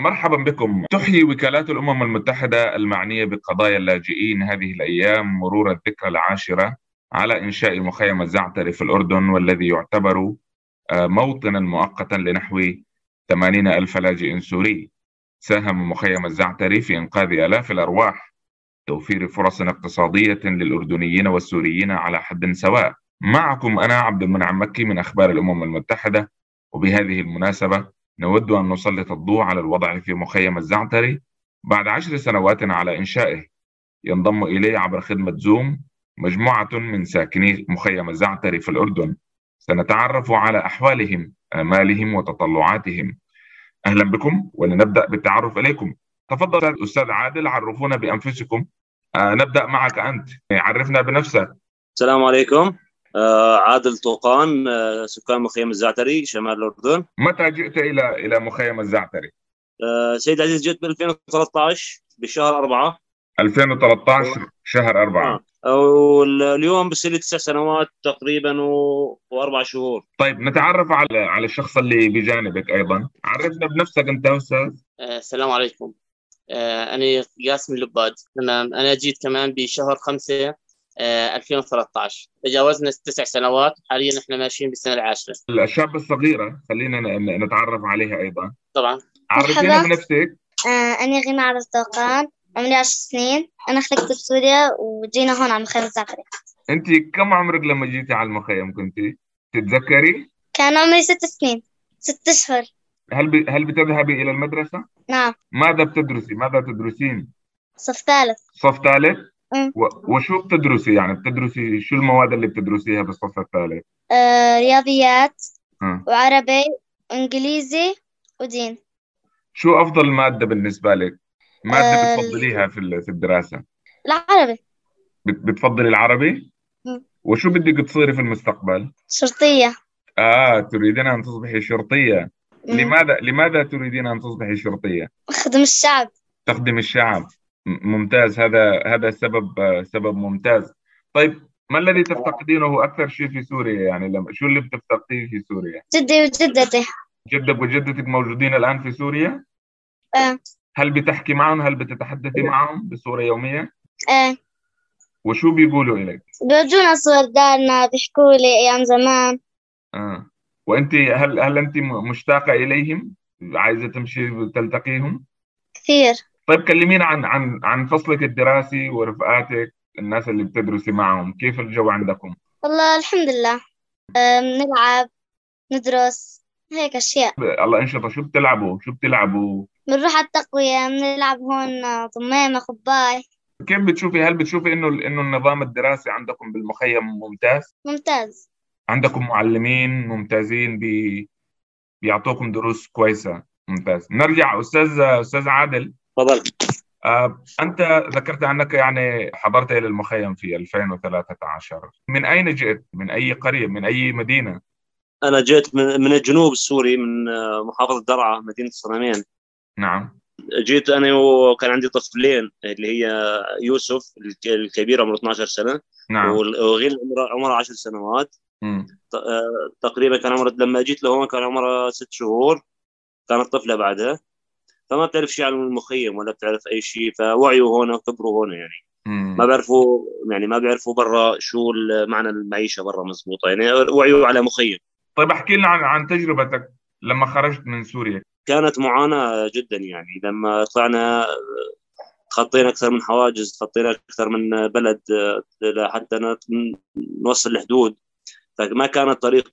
مرحبا بكم. تحيي وكالات الأمم المتحدة المعنية بقضايا اللاجئين هذه الأيام مرور الذكرى العاشرة على إنشاء مخيم الزعتري في الأردن والذي يعتبر آه، موطنا مؤقتا لنحو 80 ألف لاجئ سوري. ساهم مخيم الزعتري في إنقاذ آلاف الأرواح. توفير فرص اقتصادية للأردنيين والسوريين على حد سواء. معكم أنا عبد المنعم مكي من أخبار الأمم المتحدة وبهذه المناسبة نود أن نسلط الضوء على الوضع في مخيم الزعتري بعد عشر سنوات على إنشائه. ينضم إليه عبر خدمة زوم مجموعة من ساكني مخيم الزعتري في الأردن. سنتعرف على أحوالهم آمالهم وتطلعاتهم. أهلا بكم ولنبدأ بالتعرف إليكم. تفضل أستاذ عادل عرفونا بأنفسكم. آه نبدأ معك أنت. عرفنا بنفسك. السلام عليكم. عادل طوقان آه سكان مخيم الزعتري شمال الأردن. متى جئت إلى إلى مخيم الزعتري؟ آه سيد عزيز جئت ب 2013 بشهر 4 2013 شهر 4 آه. واليوم بصير لي تسع سنوات تقريبا و... وأربع شهور. طيب نتعرف على على الشخص اللي بجانبك أيضا. عرفنا بنفسك أنت أستاذ. آه السلام عليكم. آه أنا قاسم اللباد تمام. أنا جيت كمان بشهر خمسة آه 2013 تجاوزنا تسع سنوات حاليا إحنا ماشيين بالسنة العاشرة. الشابه الصغيرة خلينا نتعرف عليها أيضا. طبعا. عرفينا بنفسك. آه أنا غيمة عبد الطوقان عمري عشر سنين. أنا خلقت بسوريا وجينا هون على مخيم الزعتري أنت كم عمرك لما جيتي على المخيم كنتي؟ تتذكري؟ كان عمري ست سنين ست أشهر. هل ب... هل بتذهبي إلى المدرسة؟ نعم. ماذا بتدرسي؟ ماذا تدرسين؟ صف ثالث. صف ثالث؟ و... وشو بتدرسي؟ يعني بتدرسي شو المواد اللي بتدرسيها بالصف الثالث؟ آه رياضيات أه. وعربي وإنجليزي ودين. شو أفضل مادة بالنسبة لك؟ مادة آه، بتفضليها في في الدراسة. العربي. بت... بتفضلي العربي. وشو بدك تصيري في المستقبل؟ شرطية. آه تريدين أن تصبحي شرطية. لماذا لماذا تريدين أن تصبحي شرطية؟ خدم الشعب. تخدم الشعب. ممتاز. هذا هذا سبب سبب ممتاز. طيب ما الذي تفتقدينه أكثر شيء في سوريا؟ يعني لما شو اللي بتفتقديه في سوريا؟ جدي وجدتي. جدك وجدتك موجودين الآن في سوريا؟ آه. هل بتحكي معهم؟ هل بتتحدثي معهم بصورة يومية؟ آه. وشو بيقولوا لك بيورجونا صور دارنا بيحكوا لي أيام زمان. آه. وأنت هل هل أنت مشتاقة إليهم؟ عايزة تمشي تلتقيهم؟ كثير. طيب كلمينا عن عن عن فصلك الدراسي ورفقاتك الناس اللي بتدرسي معهم كيف الجو عندكم؟ والله الحمد لله. بنلعب ندرس هيك أشياء. الله انشطه شو بتلعبوا؟ شو بتلعبوا؟ بنروح على التقوية بنلعب هون ضميمة خباي. كيف بتشوفي هل بتشوفي إنه إنه النظام الدراسي عندكم بالمخيم ممتاز؟ ممتاز. عندكم معلمين ممتازين بي بيعطوكم دروس كويسة. ممتاز. نرجع أستاذ أستاذ عادل. تفضل. آه، أنت ذكرت أنك يعني حضرت إلى المخيم في 2013 من أين جئت؟ من أي قرية؟ من أي مدينة؟ أنا جيت من, من الجنوب السوري من آه، محافظة درعا مدينة الصنمين نعم. جيت أنا وكان عندي طفلين اللي هي يوسف الك- الكبير عمره 12 سنة. نعم. وغيل عمره عمره 10 سنوات. مم. آه، تقريبا كان عمره لما جيت لهون كان عمره ست شهور. كانت طفلة بعدها. فما بتعرف شيء عن المخيم ولا بتعرف أي شيء فوعيوا هون وكبروا هون يعني. مم. ما بيعرفوا يعني ما بيعرفوا برا شو معنى المعيشة برا مزبوطة. يعني وعيوا على مخيم. طيب احكي لنا عن عن تجربتك لما خرجت من سوريا. كانت معاناة جدا يعني. لما طلعنا خطينا أكثر من حواجز خطينا أكثر من بلد لحتى نوصل الحدود فما كان الطريق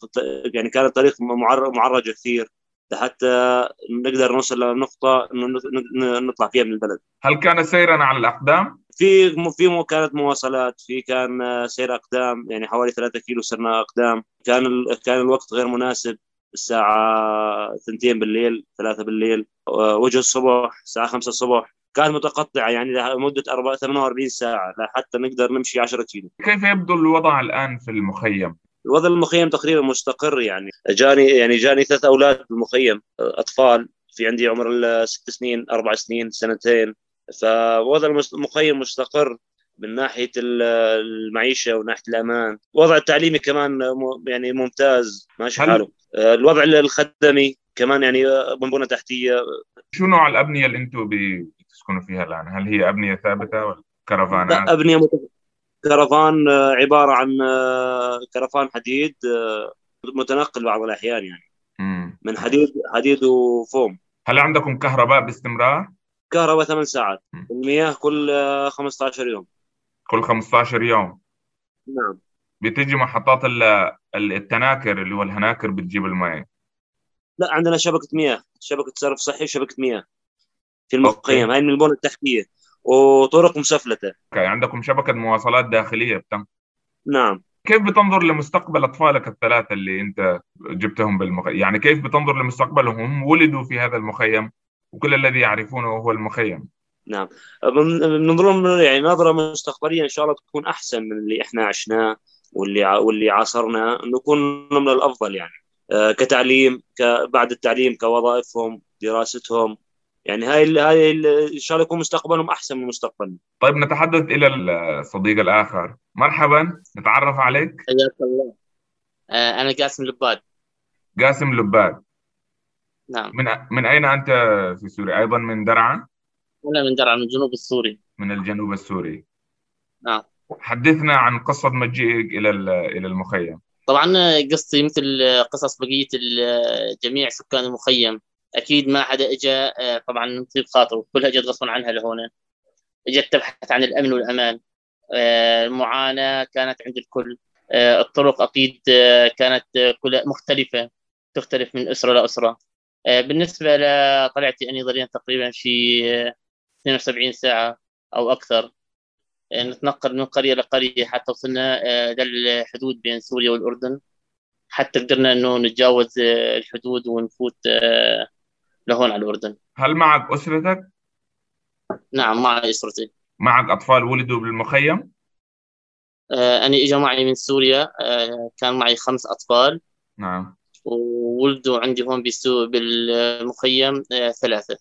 يعني كان الطريق معر- معرج كثير. لحتى نقدر نوصل لنقطه إنه نطلع فيها من البلد هل كان سيرا على الأقدام؟ في في كانت مواصلات في كان سير أقدام يعني حوالي 3 كيلو سرنا أقدام كان ال- كان الوقت غير مناسب الساعة 2 بالليل 3 بالليل آه، وجه الصبح الساعة 5 الصبح كانت متقطعة يعني لمدة 4 48 ساعة لحتى نقدر نمشي 10 كيلو كيف يبدو الوضع الآن في المخيم؟ الوضع المخيم تقريبا مستقر يعني. جاني يعني جاني ثلاث أولاد بالمخيم أطفال في عندي عمر الست سنين أربع سنين سنتين. فوضع المخيم مستقر من ناحية ال- المعيشة وناحية الأمان، الوضع التعليمي كمان يعني ممتاز ماشي حاله، آه، الوضع الخدمي كمان يعني آه، بنبنى تحتية. شو نوع الأبنية اللي أنتم بتسكنوا فيها الآن؟ هل هي أبنية ثابتة ولا كرفانات؟ أبنية مت... كرفان آه، عبارة عن آه، كرفان حديد آه، متنقل بعض الأحيان يعني. مم. من حديد حديد وفوم. هل عندكم كهرباء باستمرار؟ كهرباء ثمان ساعات. مم. المياه كل آه، 15 يوم. كل 15 يوم. نعم. بتجي محطات ال- ال- التناكر اللي هو الهناكر بتجيب الماء. لا عندنا شبكة مياه. شبكة صرف صحي وشبكة مياه في المخيم هاي من البنى التحتية. وطرق مسفلته. أوكي عندكم شبكة مواصلات داخلية بتم. نعم. كيف بتنظر لمستقبل أطفالك الثلاثة اللي أنت جبتهم بالمخيم يعني كيف بتنظر لمستقبلهم هم ولدوا في هذا المخيم وكل الذي يعرفونه هو المخيم؟ نعم. بن- بننظر يعني نظرة مستقبلية إن شاء الله تكون أحسن من اللي إحنا عشناه واللي ع- واللي عاصرنا. نكون من الأفضل يعني. آه، كتعليم بعد التعليم كوظائفهم دراستهم يعني هاي ال- هاي ال- إن شاء الله يكون مستقبلهم أحسن من مستقبلنا. طيب نتحدث إلى الصديق الآخر. مرحبا نتعرف عليك. حياك الله. آه، أنا قاسم لباد. قاسم لباد. نعم. من من أين أنت في سوريا؟ أيضا من درعا؟ أنا من درعا من الجنوب السوري. من الجنوب السوري. نعم. حدثنا عن قصة مجيئك إلى ال- إلى المخيم. طبعا قصتي مثل قصص بقية جميع سكان المخيم. أكيد ما حدا إجا آه، طبعا طيب خاطره كلها جت غصبا عنها لهون. إجت تبحث عن الأمن والأمان. آه، المعاناة كانت عند الكل. آه، الطرق أكيد آه، كانت كلها مختلفة تختلف من أسرة لأسرة آه، بالنسبة لطلعتي أني ضلينا تقريبا في آه، 72 ساعة أو أكثر. آه، نتنقل من قرية لقرية حتى وصلنا للحدود بين سوريا والأردن. حتى قدرنا إنه نتجاوز الحدود ونفوت لهون على الأردن هل معك أسرتك؟ نعم مع أسرتي. معك أطفال ولدوا بالمخيم؟ آه، أنا إجا معي من سوريا. آه، كان معي خمس أطفال. نعم. وولدوا عندي هون بالمخيم آه، ثلاثة.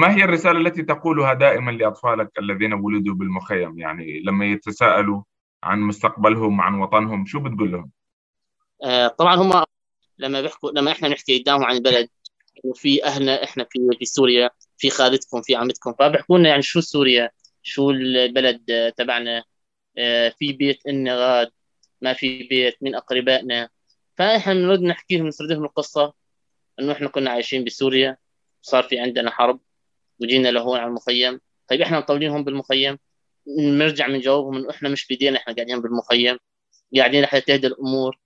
ما هي الرسالة التي تقولها دائما لأطفالك الذين ولدوا بالمخيم؟ يعني لما يتساءلوا عن مستقبلهم عن وطنهم شو بتقول لهم؟ آه، طبعا هم لما بيحكوا لما إحنا بنحكي قدامهم عن البلد وفي أهلنا إحنا في في سوريا في خالتكم في عمتكم. فبيحكوا لنا يعني شو سوريا شو البلد تبعنا آه، في بيت إلنا غاد ما في بيت من أقربائنا. فإحنا بنرد نحكي لهم نسرد لهم القصة إنه إحنا كنا عايشين بسوريا صار في عندنا حرب وجينا لهون على المخيم. طيب إحنا مطولينهم بالمخيم. نرجع من جوابهم إنه إحنا مش بايدينا إحنا قاعدين بالمخيم. قاعدين لحتى تهدى الأمور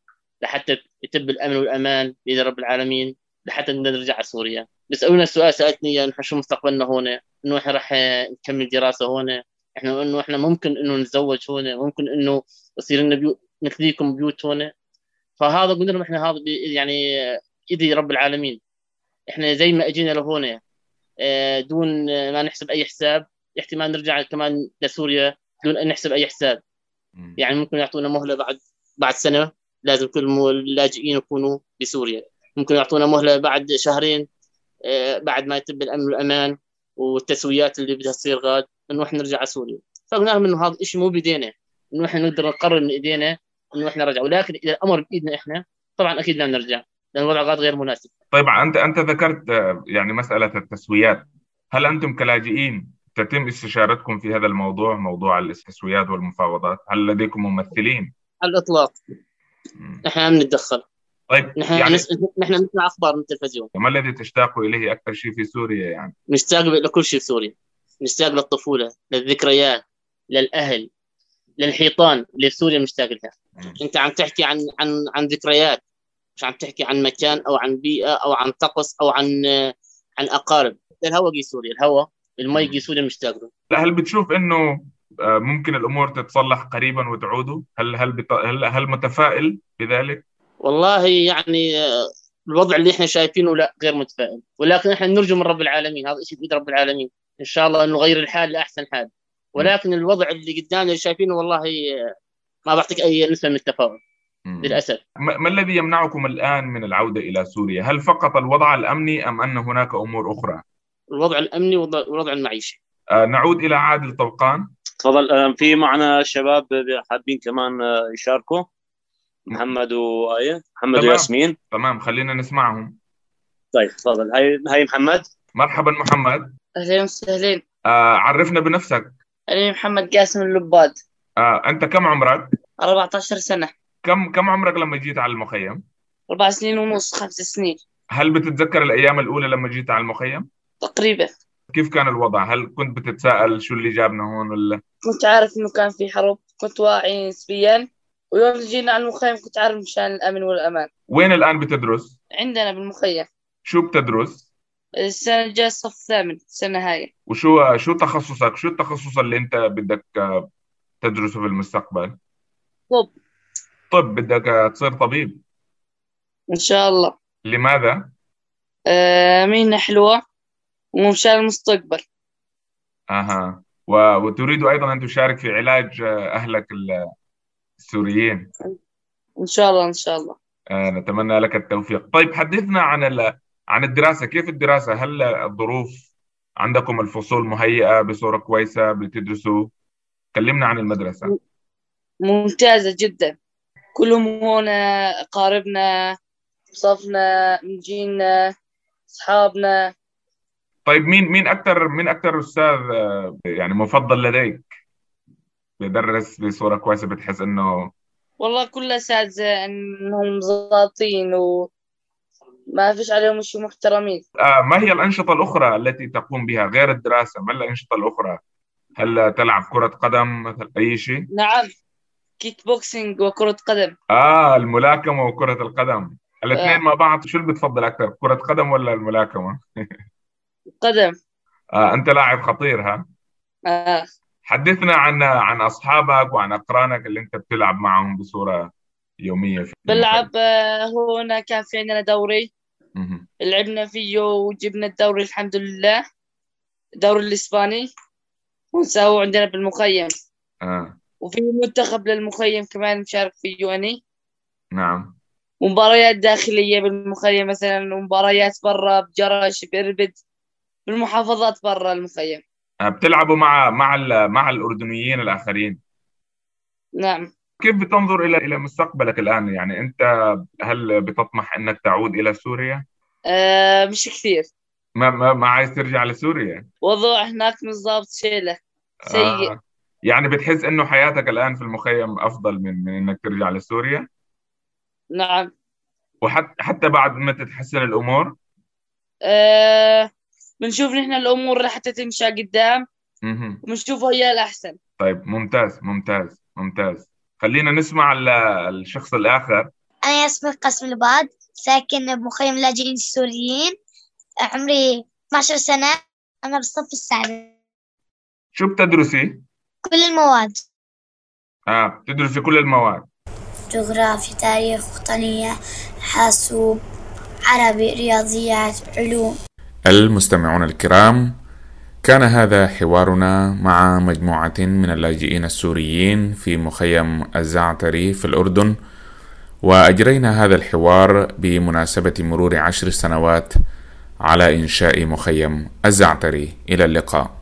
لحتى يتم الأمن والأمان باذن رب العالمين. لحتى نرجع على سوريا. بيسألونا السؤال سألتني اياه نحن شو مستقبلنا هون؟ إنه إحنا راح نكمل دراسة هون؟ إحنا إنه إحنا ممكن إنه نتزوج هون؟ ممكن إنه يصير لنا بيوت مثليكم بيوت هون؟ فهذا قلنا لهم إحنا هذا يعني إيدي رب العالمين. إحنا زي ما إجينا لهون آه، دون ما نحسب أي حساب احتمال نرجع كمان لسوريا دون أن نحسب أي حساب. يعني ممكن يعطونا مهلة بعد بعد سنة لازم كل اللاجئين يكونوا بسوريا. ممكن يعطونا مهلة بعد شهرين آه، بعد ما يتم الأمن والأمان والتسويات اللي بدها تصير غاد إنه إحنا نرجع على سوريا. فقلنا لهم انه هذا الشيء مو بايدينا إنه إحنا نقدر نقرر من إيدينا إنه إحنا نرجع. ولكن إذا الأمر بإيدنا إحنا طبعا أكيد لا نرجع لأن الوضع غاد غير مناسب. طيب أنت أنت ذكرت آه، يعني مسألة التسويات. هل أنتم كلاجئين تتم استشارتكم في هذا الموضوع موضوع التسويات والمفاوضات؟ هل لديكم ممثلين؟ على الإطلاق. ما بنتدخل. طيب نحن يعني نس... نحن نسمع أخبار من التلفزيون. ما الذي تشتاق إليه أكثر شيء في سوريا يعني؟ نشتاق لكل شيء سوري نشتاق للطفولة للذكريات للأهل للحيطان اللي في سوريا مشتاق لها. أنت عم تحكي عن عن عن ذكريات مش عم تحكي عن مكان أو عن بيئة أو عن طقس أو عن عن أقارب. الهواء جي سوريا الهواء المي جي سوريا مشتاق له. هل بتشوف إنه آه، ممكن الأمور تتصلح قريبا وتعودوا هل هل بت... هل هل متفائل بذلك؟ والله يعني آه، الوضع اللي إحنا شايفينه لا غير متفائل. ولكن إحنا نرجو من رب العالمين هذا شيء بيد رب العالمين. إن شاء الله إنه يغير الحال لأحسن حال. ولكن الوضع اللي قدامنا اللي شايفينه والله آه، ما بعطيك أي نسبة من التفاؤل. للأسف. ما ما الذي يمنعكم الآن من العودة إلى سوريا؟ هل فقط الوضع الأمني أم أن هناك أمور أخرى؟ الوضع الأمني والوضع المعيشي آه، نعود إلى عادل طوقان تفضل آه، في معنا شباب حابين كمان يشاركوا. محمد وآية محمد تمام. وياسمين. تمام خلينا نسمعهم. طيب تفضل. هاي هاي محمد. مرحبا محمد. أهلين وسهلين. آه عرفنا بنفسك. أنا محمد قاسم اللباد. آه أنت كم عمرك؟ 14 سنة. كم كم عمرك لما جيت على المخيم؟ أربع سنين ونص خمس سنين. هل بتتذكر الأيام الأولى لما جيت على المخيم؟ تقريبا. كيف كان الوضع؟ هل كنت بتتساءل شو اللي جابنا هون ولا؟ كنت عارف إنه كان في حرب كنت واعي نسبيا. ويوم جينا على المخيم كنت عارف مشان الأمن والأمان وين الآن بتدرس؟ عندنا بالمخيم شو بتدرس؟ السنة الجاية الصف الثامن السنة هاي وشو شو تخصصك؟ شو التخصص اللي أنت بدك آه، تدرسه في المستقبل؟ طب طب بدك آه، تصير طبيب إن شاء الله لماذا؟ آه مهنة حلوة ومشان المستقبل أها وتريد أيضا أن تشارك في علاج آه، أهلك ال- السوريين إن شاء الله إن شاء الله. آه، نتمنى لك التوفيق. طيب حدثنا عن ال- عن الدراسة. كيف الدراسة؟ هل الظروف عندكم الفصول مهيئة بصورة كويسة بتدرسوا؟ كلمنا عن المدرسة. ممتازة جدا. كلهم هون أقاربنا صفنا مجينا أصحابنا. طيب مين مين أكثر مين أكثر أستاذ آه، يعني مفضل لديك؟ بيدرس بصورة كويسة بتحس إنه والله كل أساتذة إنهم ظابطين وما فيش عليهم شيء محترمين. آه ما هي الأنشطة الأخرى التي تقوم بها غير الدراسة؟ ما الأنشطة الأخرى؟ هل تلعب كرة قدم مثل أي شيء؟ نعم كيك بوكسينج وكرة قدم. آه الملاكمة وكرة القدم. الاثنين آه. مع بعض شو اللي بتفضل أكثر كرة قدم ولا الملاكمة؟ قدم. آه أنت لاعب خطير ها؟ آه. حدثنا عن عن أصحابك وعن أقرانك اللي أنت بتلعب معهم بصورة يومية في بلعب آه، هنا كان في عندنا دوري. لعبنا فيه وجبنا الدوري الحمد لله. الدوري الإسباني. ونساوي عندنا بالمخيم آه. وفي منتخب للمخيم كمان مشارك فيه أني نعم. ومباريات داخلية بالمخيم مثلا ومباريات برا بجرش بإربد بالمحافظات برا المخيم بتلعبوا مع مع مع الأردنيين الآخرين. نعم. كيف بتنظر إلى إلى مستقبلك الآن؟ يعني أنت هل بتطمح أنك تعود إلى سوريا؟ آه مش كثير. ما ما, ما عايز ترجع لسوريا؟ وضع هناك مش شيلة. سيء. آه. يعني بتحس إنه حياتك الآن في المخيم أفضل من من إنك ترجع لسوريا؟ نعم. وحتى حتى بعد ما تتحسن الأمور؟ آه بنشوف نحن الأمور لحتى تمشي قدام مهم. وبنشوف هي الأحسن. طيب ممتاز ممتاز ممتاز. خلينا نسمع ال- الشخص الآخر. أنا اسمي قاسم الباد ساكن بمخيم اللاجئين السوريين عمري 12 سنة. أنا بالصف السابع. شو بتدرسي؟ كل المواد. آه بتدرسي كل المواد. جغرافيا تاريخ وطنية حاسوب عربي رياضيات علوم. المستمعون الكرام كان هذا حوارنا مع مجموعة من اللاجئين السوريين في مخيم الزعتري في الأردن وأجرينا هذا الحوار بمناسبة مرور عشر سنوات على إنشاء مخيم الزعتري. إلى اللقاء.